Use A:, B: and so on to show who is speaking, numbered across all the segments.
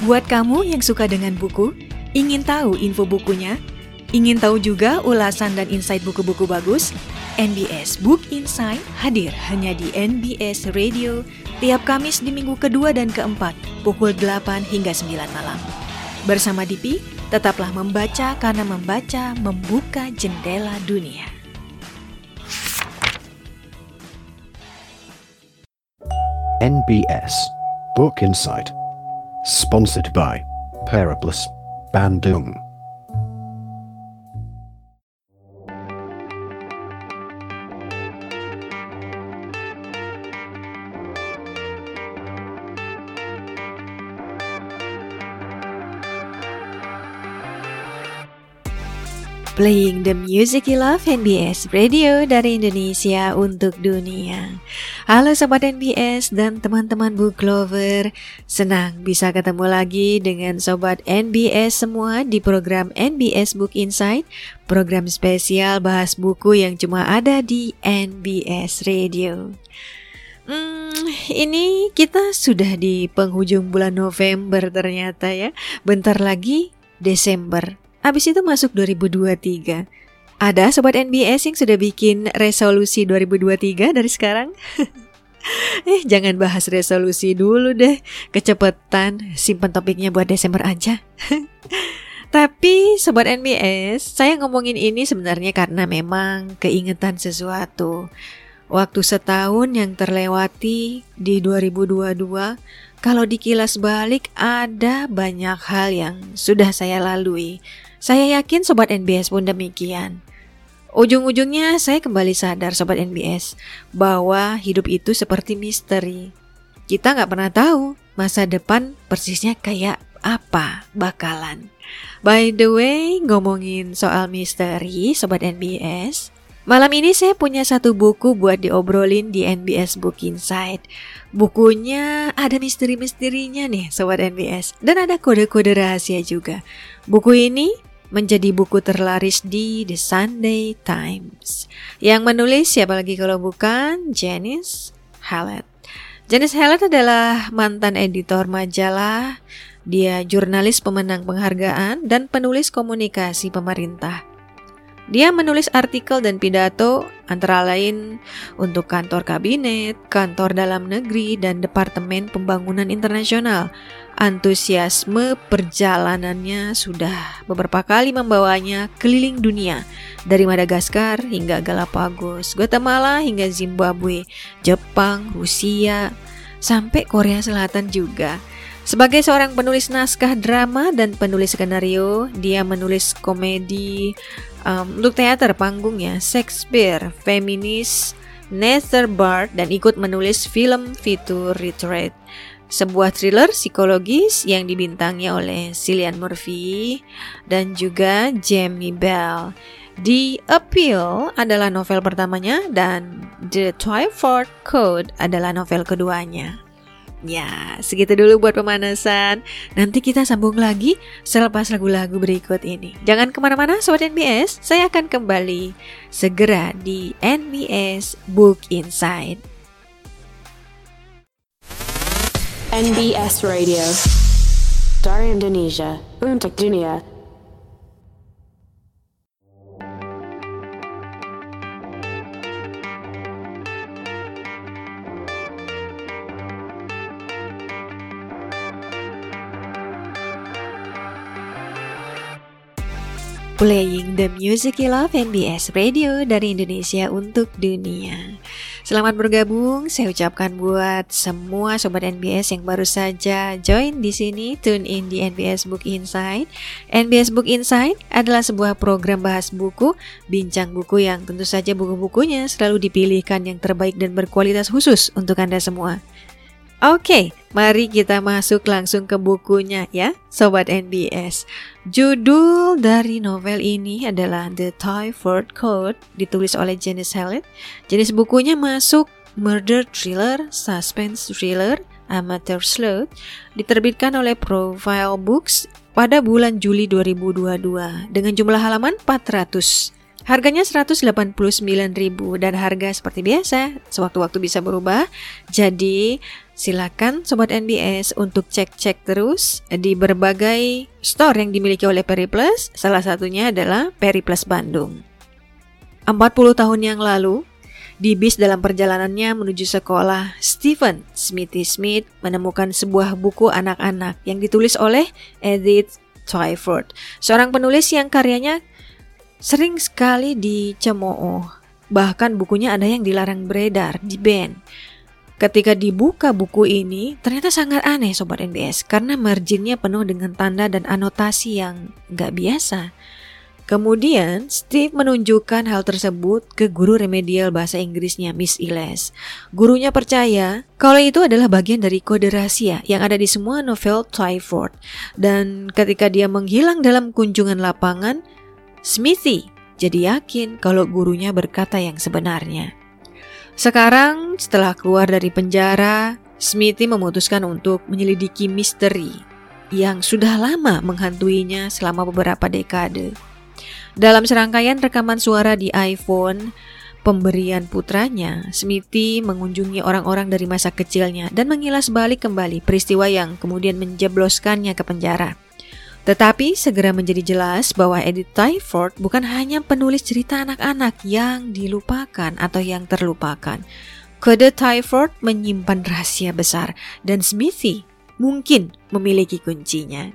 A: Buat kamu yang suka dengan buku, ingin tahu info bukunya, ingin tahu juga ulasan dan insight buku-buku bagus, NBS Book Insight hadir hanya di NBS Radio tiap Kamis di minggu kedua dan keempat pukul 8 hingga 9 malam. Bersama Dipi, tetaplah membaca karena membaca membuka jendela dunia.
B: NBS Book Insight. Sponsored by Periplus Bandung.
A: Playing the music you love NBS Radio dari Indonesia untuk dunia. Halo Sobat NBS dan teman-teman book lover. Senang bisa ketemu lagi dengan Sobat NBS semua di program NBS Book Insight. Program spesial bahas buku yang cuma ada di NBS Radio. Hmm, ini kita sudah di penghujung bulan November ternyata ya. Bentar lagi Desember. Habis itu masuk 2023. Ada sobat NBS yang sudah bikin resolusi 2023 dari sekarang? eh, jangan bahas resolusi dulu deh. Kecepetan, simpan topiknya buat Desember aja. Tapi sobat NBS, saya ngomongin ini sebenarnya karena memang keingetan sesuatu. Waktu setahun yang terlewati di 2022, kalau dikilas balik ada banyak hal yang sudah saya lalui saya yakin Sobat NBS pun demikian. Ujung-ujungnya saya kembali sadar Sobat NBS bahwa hidup itu seperti misteri. Kita nggak pernah tahu masa depan persisnya kayak apa bakalan. By the way, ngomongin soal misteri Sobat NBS, Malam ini saya punya satu buku buat diobrolin di NBS Book Insight. Bukunya ada misteri-misterinya nih Sobat NBS dan ada kode-kode rahasia juga. Buku ini menjadi buku terlaris di The Sunday Times. Yang menulis siapa lagi kalau bukan Janice Hallett. Janice Hallett adalah mantan editor majalah, dia jurnalis pemenang penghargaan dan penulis komunikasi pemerintah. Dia menulis artikel dan pidato antara lain untuk kantor kabinet, kantor dalam negeri, dan Departemen Pembangunan Internasional. Antusiasme perjalanannya sudah beberapa kali membawanya keliling dunia, dari Madagaskar hingga Galapagos, Guatemala hingga Zimbabwe, Jepang, Rusia, sampai Korea Selatan juga. Sebagai seorang penulis naskah drama dan penulis skenario, dia menulis komedi, um, untuk teater panggungnya Shakespeare, feminis, Nether Bard dan ikut menulis film fitur Retreat sebuah thriller psikologis yang dibintangi oleh Cillian Murphy dan juga Jamie Bell. The Appeal adalah novel pertamanya dan The Twyford Code adalah novel keduanya. Ya, segitu dulu buat pemanasan. Nanti kita sambung lagi selepas lagu-lagu berikut ini. Jangan ke mana-mana, Sobat NBS. Saya akan kembali segera di NBS Book Insight.
C: NBS Radio. Dari Indonesia, untuk dunia.
A: Playing the music you love NBS Radio dari Indonesia untuk dunia. Selamat bergabung, saya ucapkan buat semua sobat NBS yang baru saja join di sini, tune in di NBS Book Insight. NBS Book Insight adalah sebuah program bahas buku, bincang buku yang tentu saja buku-bukunya selalu dipilihkan yang terbaik dan berkualitas khusus untuk Anda semua. Oke, mari kita masuk langsung ke bukunya ya, Sobat NBS. Judul dari novel ini adalah The Typhoid Code, ditulis oleh Janice Hallett. Jenis bukunya masuk murder thriller, suspense thriller, amateur sleuth, diterbitkan oleh Profile Books pada bulan Juli 2022 dengan jumlah halaman 400. Harganya 189.000 dan harga seperti biasa sewaktu-waktu bisa berubah. Jadi Silakan Sobat NBS untuk cek-cek terus di berbagai store yang dimiliki oleh Periplus, salah satunya adalah Periplus Bandung. 40 tahun yang lalu, di bis dalam perjalanannya menuju sekolah, Stephen Smithy Smith menemukan sebuah buku anak-anak yang ditulis oleh Edith Twyford, seorang penulis yang karyanya sering sekali dicemooh. Bahkan bukunya ada yang dilarang beredar di band. Ketika dibuka buku ini, ternyata sangat aneh Sobat NBS karena marginnya penuh dengan tanda dan anotasi yang nggak biasa. Kemudian, Steve menunjukkan hal tersebut ke guru remedial bahasa Inggrisnya, Miss Iles. Gurunya percaya kalau itu adalah bagian dari kode rahasia yang ada di semua novel Twyford. Dan ketika dia menghilang dalam kunjungan lapangan, Smithy jadi yakin kalau gurunya berkata yang sebenarnya. Sekarang, setelah keluar dari penjara, Smithy memutuskan untuk menyelidiki misteri yang sudah lama menghantuinya selama beberapa dekade. Dalam serangkaian rekaman suara di iPhone, pemberian putranya, Smithy mengunjungi orang-orang dari masa kecilnya dan mengilas balik kembali peristiwa yang kemudian menjebloskannya ke penjara. Tetapi segera menjadi jelas bahwa Edith Twyford bukan hanya penulis cerita anak-anak yang dilupakan atau yang terlupakan. Kode Twyford menyimpan rahasia besar dan Smithy mungkin memiliki kuncinya.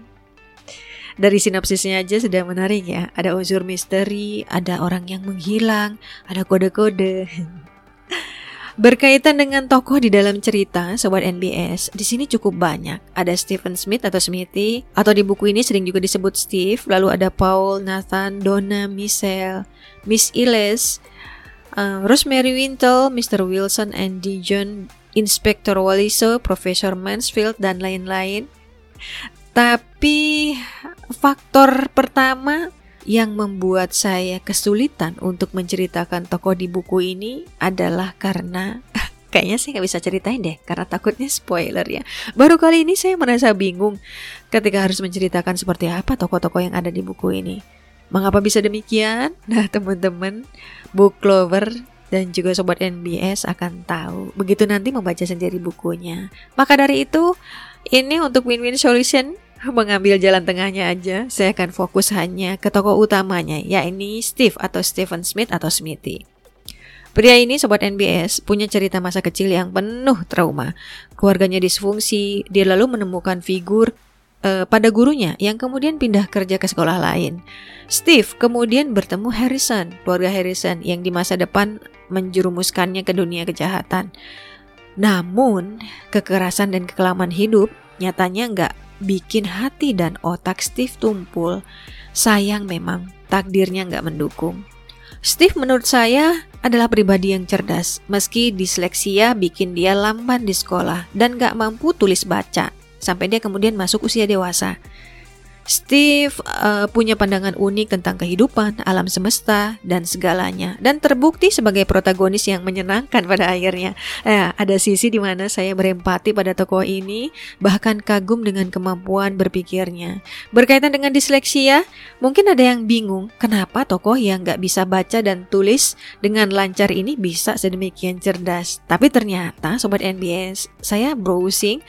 A: Dari sinopsisnya aja sudah menarik ya. Ada unsur misteri, ada orang yang menghilang, ada kode-kode. Berkaitan dengan tokoh di dalam cerita Sobat NBS, di sini cukup banyak. Ada Stephen Smith atau Smithy, atau di buku ini sering juga disebut Steve, lalu ada Paul, Nathan, Donna, Michelle, Miss Iles, uh, Rosemary Wintle, Mr. Wilson, Andy John, Inspector Walliso, Profesor Mansfield, dan lain-lain. Tapi faktor pertama yang membuat saya kesulitan untuk menceritakan tokoh di buku ini adalah karena kayaknya saya nggak bisa ceritain deh karena takutnya spoiler ya. Baru kali ini saya merasa bingung ketika harus menceritakan seperti apa tokoh-tokoh yang ada di buku ini. Mengapa bisa demikian? Nah teman-teman, book lover dan juga sobat NBS akan tahu begitu nanti membaca sendiri bukunya. Maka dari itu, ini untuk win-win solution mengambil jalan tengahnya aja, saya akan fokus hanya ke tokoh utamanya, yakni Steve atau Stephen Smith atau Smithy. Pria ini, Sobat NBS, punya cerita masa kecil yang penuh trauma. Keluarganya disfungsi, dia lalu menemukan figur uh, pada gurunya yang kemudian pindah kerja ke sekolah lain. Steve kemudian bertemu Harrison, keluarga Harrison yang di masa depan menjerumuskannya ke dunia kejahatan. Namun, kekerasan dan kekelaman hidup nyatanya nggak bikin hati dan otak Steve tumpul. Sayang memang takdirnya nggak mendukung. Steve menurut saya adalah pribadi yang cerdas, meski disleksia bikin dia lamban di sekolah dan gak mampu tulis baca, sampai dia kemudian masuk usia dewasa. Steve uh, punya pandangan unik tentang kehidupan, alam semesta, dan segalanya, dan terbukti sebagai protagonis yang menyenangkan pada akhirnya. Eh, ada sisi di mana saya berempati pada tokoh ini, bahkan kagum dengan kemampuan berpikirnya. Berkaitan dengan disleksia, mungkin ada yang bingung kenapa tokoh yang nggak bisa baca dan tulis dengan lancar ini bisa sedemikian cerdas. Tapi ternyata, sobat NBS, saya browsing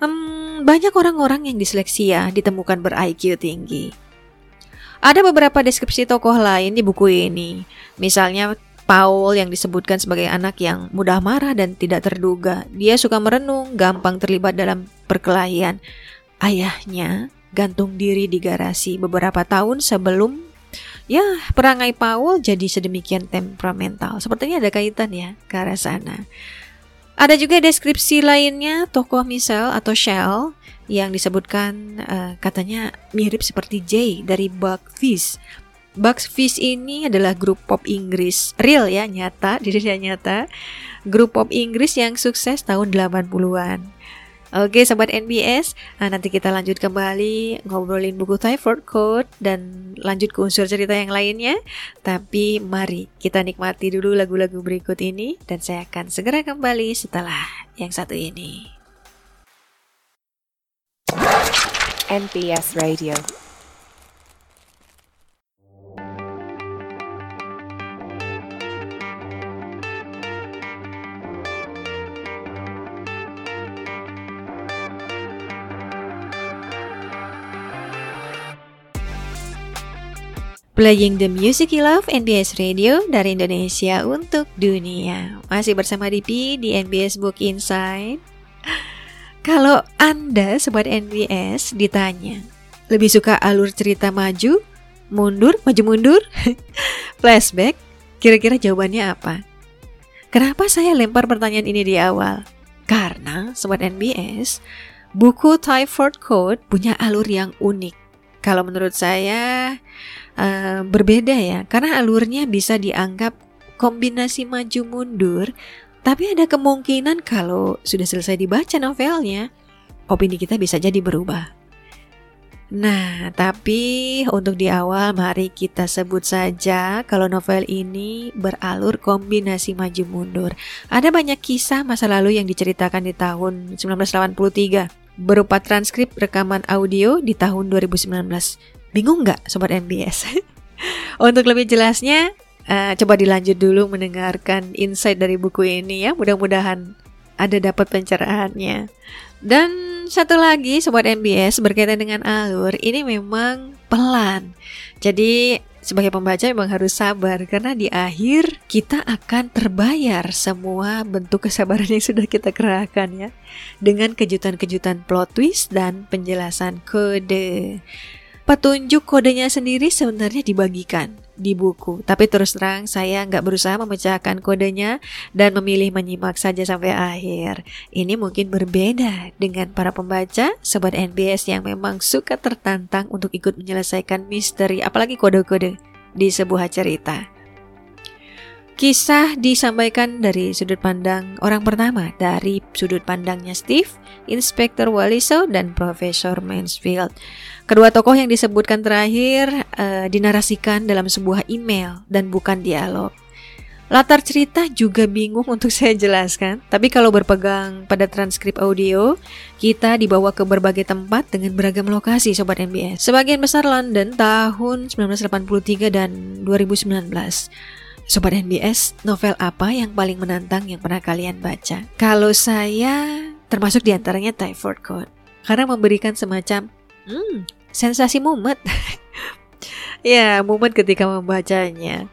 A: Hmm, banyak orang-orang yang disleksia ditemukan ber-IQ tinggi. Ada beberapa deskripsi tokoh lain di buku ini. Misalnya Paul yang disebutkan sebagai anak yang mudah marah dan tidak terduga. Dia suka merenung, gampang terlibat dalam perkelahian. Ayahnya gantung diri di garasi beberapa tahun sebelum ya perangai Paul jadi sedemikian temperamental. Sepertinya ada kaitan ya ke arah sana. Ada juga deskripsi lainnya tokoh Michelle atau Shell yang disebutkan uh, katanya mirip seperti Jay dari Buckfish. Buckfish ini adalah grup pop Inggris real ya nyata dirinya nyata grup pop Inggris yang sukses tahun 80-an. Oke sahabat NBS, nah, nanti kita lanjut kembali ngobrolin buku Typhoid Code dan lanjut ke unsur cerita yang lainnya. Tapi mari kita nikmati dulu lagu-lagu berikut ini dan saya akan segera kembali setelah yang satu ini.
C: NBS Radio
A: Playing the music you love NBS Radio dari Indonesia untuk dunia. Masih bersama Dipi di NBS Book Insight. Kalau Anda sobat NBS ditanya, lebih suka alur cerita maju, mundur, maju mundur, flashback, kira-kira jawabannya apa? Kenapa saya lempar pertanyaan ini di awal? Karena sobat NBS, buku Typhoid Code punya alur yang unik. Kalau menurut saya uh, berbeda ya, karena alurnya bisa dianggap kombinasi maju mundur, tapi ada kemungkinan kalau sudah selesai dibaca novelnya, opini kita bisa jadi berubah. Nah, tapi untuk di awal mari kita sebut saja kalau novel ini beralur kombinasi maju mundur. Ada banyak kisah masa lalu yang diceritakan di tahun 1983 berupa transkrip rekaman audio di tahun 2019. Bingung nggak Sobat MBS? untuk lebih jelasnya, uh, coba dilanjut dulu mendengarkan insight dari buku ini ya. Mudah-mudahan ada dapat pencerahannya. Dan satu lagi sobat MBS berkaitan dengan alur ini memang pelan. Jadi sebagai pembaca memang harus sabar karena di akhir kita akan terbayar semua bentuk kesabaran yang sudah kita kerahkan ya dengan kejutan-kejutan plot twist dan penjelasan kode. Petunjuk kodenya sendiri sebenarnya dibagikan di buku, tapi terus terang saya nggak berusaha memecahkan kodenya dan memilih menyimak saja sampai akhir. Ini mungkin berbeda dengan para pembaca, sobat NBS yang memang suka tertantang untuk ikut menyelesaikan misteri, apalagi kode-kode di sebuah cerita. Kisah disampaikan dari sudut pandang orang pertama, dari sudut pandangnya Steve, Inspektur Walliso, dan Profesor Mansfield. Kedua tokoh yang disebutkan terakhir uh, dinarasikan dalam sebuah email dan bukan dialog. Latar cerita juga bingung untuk saya jelaskan, tapi kalau berpegang pada transkrip audio, kita dibawa ke berbagai tempat dengan beragam lokasi Sobat MBS. Sebagian besar London tahun 1983 dan 2019. Sobat NBS, novel apa yang paling menantang yang pernah kalian baca? Kalau saya termasuk di antaranya Typhoid Code karena memberikan semacam hmm, sensasi mumet. ya, mumet ketika membacanya.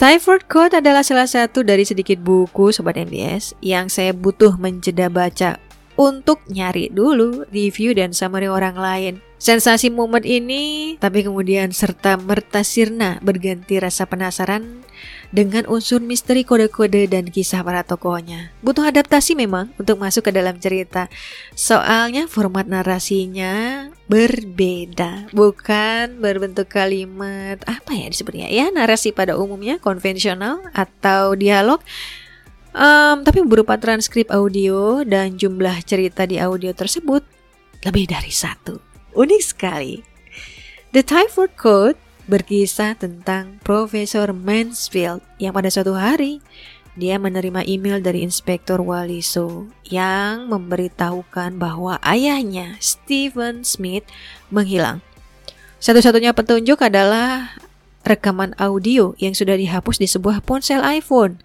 A: Typhoid Code adalah salah satu dari sedikit buku Sobat NBS yang saya butuh menjeda baca untuk nyari dulu review dan summary orang lain. Sensasi mumet ini tapi kemudian serta merta sirna berganti rasa penasaran dengan unsur misteri kode-kode dan kisah para tokohnya. Butuh adaptasi memang untuk masuk ke dalam cerita. Soalnya format narasinya berbeda, bukan berbentuk kalimat apa ya disebutnya ya narasi pada umumnya konvensional atau dialog. Um, tapi berupa transkrip audio dan jumlah cerita di audio tersebut lebih dari satu. Unik sekali. The Typhoid Code berkisah tentang Profesor Mansfield yang pada suatu hari dia menerima email dari Inspektur Waliso yang memberitahukan bahwa ayahnya Stephen Smith menghilang. Satu-satunya petunjuk adalah rekaman audio yang sudah dihapus di sebuah ponsel iPhone.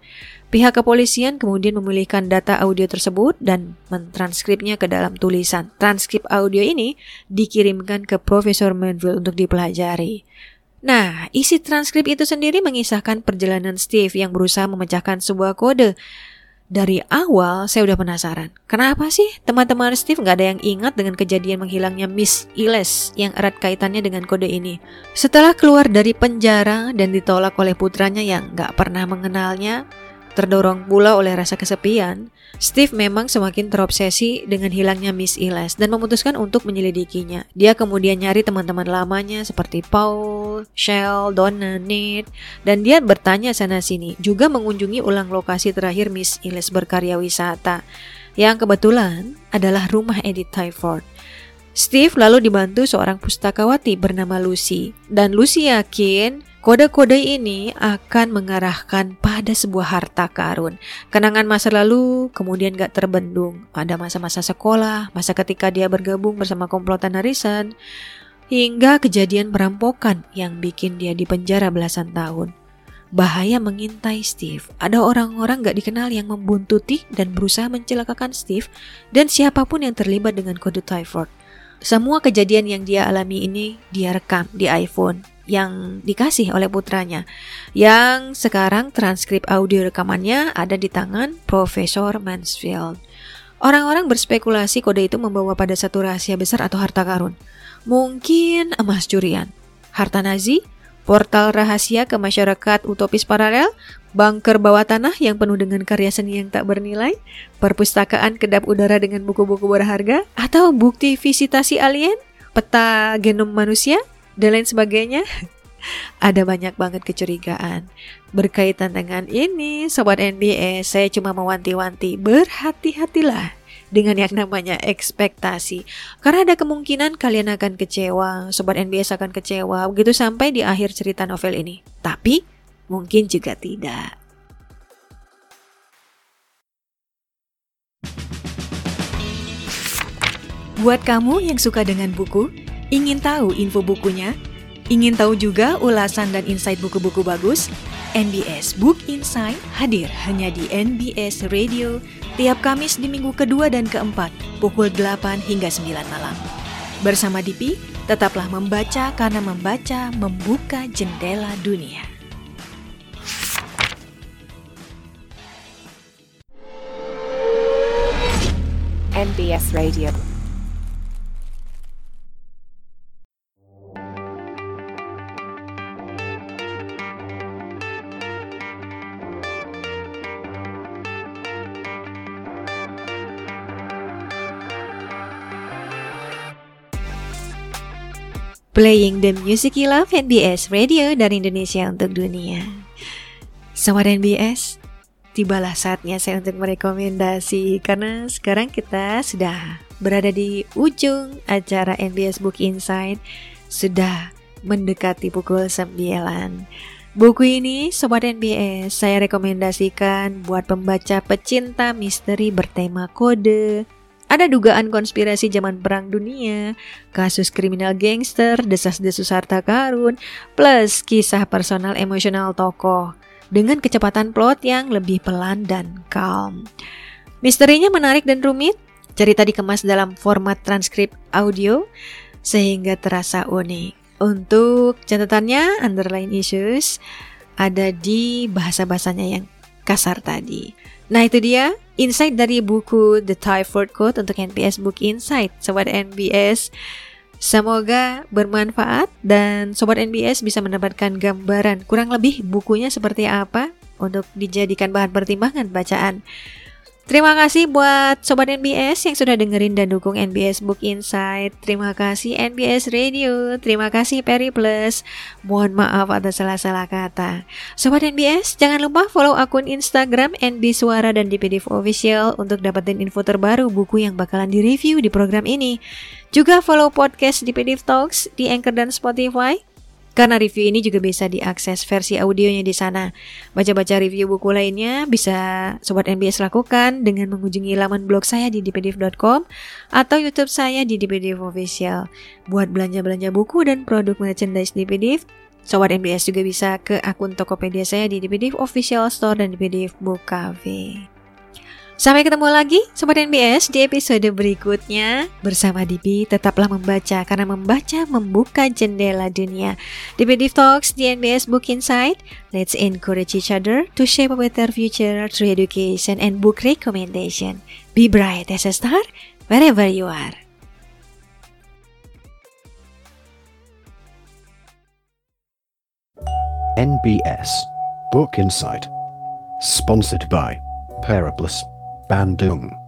A: Pihak kepolisian kemudian memulihkan data audio tersebut dan mentranskripnya ke dalam tulisan. Transkrip audio ini dikirimkan ke Profesor Manfield untuk dipelajari. Nah, isi transkrip itu sendiri mengisahkan perjalanan Steve yang berusaha memecahkan sebuah kode. Dari awal saya udah penasaran, kenapa sih teman-teman Steve nggak ada yang ingat dengan kejadian menghilangnya Miss Iles yang erat kaitannya dengan kode ini? Setelah keluar dari penjara dan ditolak oleh putranya yang nggak pernah mengenalnya, Terdorong pula oleh rasa kesepian, Steve memang semakin terobsesi dengan hilangnya Miss Iles dan memutuskan untuk menyelidikinya. Dia kemudian nyari teman-teman lamanya seperti Paul, Shell, Donna, Nate, dan dia bertanya sana-sini, juga mengunjungi ulang lokasi terakhir Miss Iles berkarya wisata, yang kebetulan adalah rumah Edith Tyford. Steve lalu dibantu seorang pustakawati bernama Lucy, dan Lucy yakin Kode-kode ini akan mengarahkan pada sebuah harta karun. Kenangan masa lalu kemudian gak terbendung. Pada masa-masa sekolah, masa ketika dia bergabung bersama komplotan Harrison, hingga kejadian perampokan yang bikin dia dipenjara belasan tahun. Bahaya mengintai Steve. Ada orang-orang gak dikenal yang membuntuti dan berusaha mencelakakan Steve dan siapa pun yang terlibat dengan kode Typhoid. Semua kejadian yang dia alami ini dia rekam di iPhone yang dikasih oleh putranya yang sekarang transkrip audio rekamannya ada di tangan Profesor Mansfield. Orang-orang berspekulasi kode itu membawa pada satu rahasia besar atau harta karun. Mungkin emas curian, harta Nazi, portal rahasia ke masyarakat utopis paralel, bunker bawah tanah yang penuh dengan karya seni yang tak bernilai, perpustakaan kedap udara dengan buku-buku berharga, atau bukti visitasi alien, peta genom manusia, dan lain sebagainya. Ada banyak banget kecurigaan berkaitan dengan ini, sobat NBS. Saya cuma mewanti-wanti, berhati-hatilah dengan yang namanya ekspektasi. Karena ada kemungkinan kalian akan kecewa, sobat NBS akan kecewa begitu sampai di akhir cerita novel ini. Tapi mungkin juga tidak. Buat kamu yang suka dengan buku, Ingin tahu info bukunya? Ingin tahu juga ulasan dan insight buku-buku bagus? NBS Book Insight hadir hanya di NBS Radio tiap Kamis di minggu kedua dan keempat pukul 8 hingga 9 malam. Bersama Dipi, tetaplah membaca karena membaca membuka jendela dunia.
C: NBS Radio.
A: Playing the music you love NBS Radio dari Indonesia untuk dunia. Sobat NBS, tibalah saatnya saya untuk merekomendasi karena sekarang kita sudah berada di ujung acara NBS Book Insight sudah mendekati pukul 9. Buku ini Sobat NBS saya rekomendasikan buat pembaca pecinta misteri bertema kode, ada dugaan konspirasi zaman perang dunia, kasus kriminal gangster, desas-desus harta karun, plus kisah personal emosional tokoh dengan kecepatan plot yang lebih pelan dan calm. Misterinya menarik dan rumit, cerita dikemas dalam format transkrip audio sehingga terasa unik. Untuk catatannya, underline issues ada di bahasa-bahasanya yang kasar tadi. Nah itu dia insight dari buku The Typhoid Code untuk NPS Book Insight. Sobat NBS Semoga bermanfaat dan Sobat NBS bisa mendapatkan gambaran kurang lebih bukunya seperti apa untuk dijadikan bahan pertimbangan bacaan Terima kasih buat Sobat NBS yang sudah dengerin dan dukung NBS Book Insight. Terima kasih NBS Radio. Terima kasih Peri Plus. Mohon maaf atas salah-salah kata. Sobat NBS, jangan lupa follow akun Instagram NB Suara dan DPDIV Official untuk dapetin info terbaru buku yang bakalan direview di program ini. Juga follow podcast DPDIV Talks di Anchor dan Spotify karena review ini juga bisa diakses versi audionya di sana. Baca-baca review buku lainnya bisa Sobat NBS lakukan dengan mengunjungi laman blog saya di dpdiv.com atau YouTube saya di dpdiv official. Buat belanja-belanja buku dan produk merchandise dpdiv, Sobat NBS juga bisa ke akun Tokopedia saya di dpdiv official store dan dpdiv book cafe. Sampai ketemu lagi Sobat NBS di episode berikutnya. Bersama Dibi tetaplah membaca Karena membaca membuka jendela dunia. Dibi Div Talks di NBS Book Insight. Let's encourage each other to shape a better future through education and book recommendation. Be bright as a star wherever you are.
B: NBS Book Insight. Sponsored by Paraplus Bandung